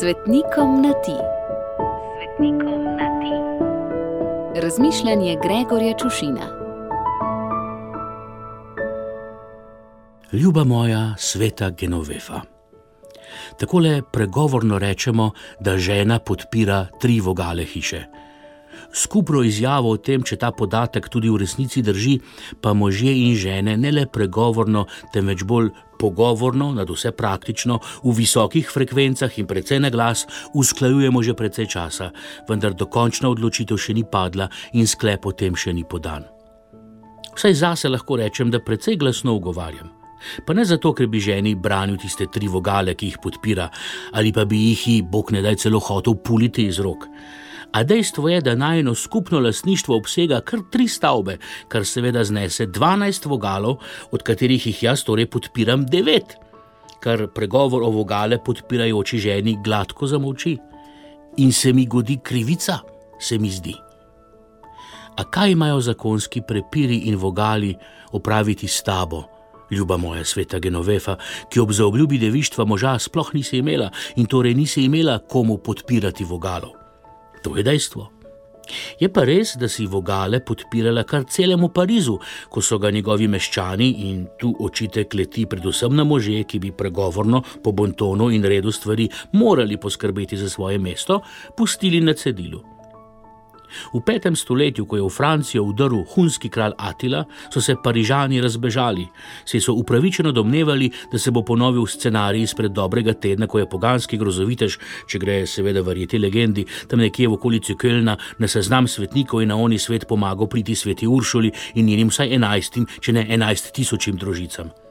Svetnikom na ti. Svetnikom na ti. Razmišljanje Gregorja Čušina. Ljuba moja, sveta Genovefa. Takole pregovorno rečemo, da žena podpira tri vogale hiše. Skupno izjavo o tem, če ta podatek tudi v resnici drži, pa možje in žene ne le pregovorno, temveč bolj pogovorno, nad vse praktično, v visokih frekvencah in precej na glas, usklajujemo že precej časa, vendar dokončna odločitev še ni padla in sklep o tem še ni podan. Vsaj zase lahko rečem, da precej glasno ugovarjam. Pa ne zato, ker bi ženi branil tiste tri vogale, ki jih podpira, ali pa bi jih, bog ne daj, celo hotel puliti iz rok. A dejstvo je, da najno skupno lasništvo obsega kar tri stavbe, kar seveda znese 12 vogalov, od katerih jih jaz torej podpiram 9, kar pregovor o vogale podpirajoči ženi gladko zamolči. In se mi godi krivica, se mi zdi. A kaj imajo zakonski prepiri in vogali opraviti s tabo? Ljuba moja sveta Genovefa, ki ob zaobljubi devištva moža sploh nisi imela in torej nisi imela komu podpirati vogalov. To je dejstvo. Je pa res, da si vogale podpirala kar celemu Parizu, ko so ga njegovi meščani in tu očitek leti predvsem na može, ki bi pregovorno, po bontonu in redu stvari morali poskrbeti za svoje mesto, pustili na cedilu. V petem stoletju, ko je v Francijo vdrl hunski kralj Atila, so se Parižani razbežali, saj so upravičeno domnevali, da se bo ponovil scenarij izpred dobrega tedna, ko je poganski grozovitež, če gre seveda verjeti legendi, tam nekje v okolici Kölna na seznam svetnikov in na oni svet pomagal priti sveti Uršuli in njenim vsaj enajstim, če ne enajst tisočim družicam.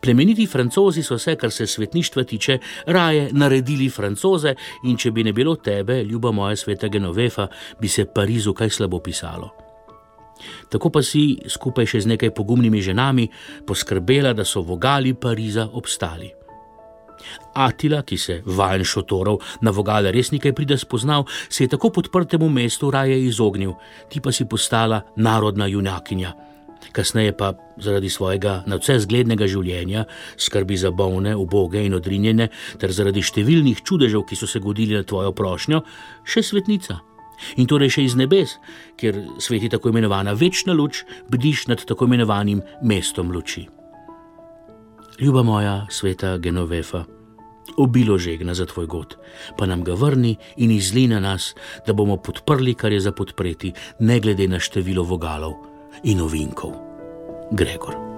Plemeniti francozi so se, kar se svetništva tiče, raje naredili francoze, in če bi ne bilo tebe, ljuba moja sveta Genovefa, bi se Parizu kaj slabo pisalo. Tako pa si, skupaj še z nekaj pogumnimi ženami, poskrbela, da so vogali Pariza obstali. Atila, ki se vajen šotorov na vogale res nekaj pride spoznal, se je tako podprtemu mestu raje izognil, ti pa si postala narodna junakinja kasneje pa zaradi svojega nadvse zglednega življenja, skrbi za bolne, uboge in odrinjene, ter zaradi številnih čudežev, ki so se godili na tvojo prošnjo, še svetnica. In torej še iz nebes, kjer sveti tako imenovana večna luč, bdiš nad tako imenovanim mestom luči. Ljuba moja, sveta Genovefa, obilo žegna za tvoj god, pa nam ga vrni in izli na nas, da bomo podprli, kar je za podpreti, ne glede na število vogalov in ovinkov. Gregor.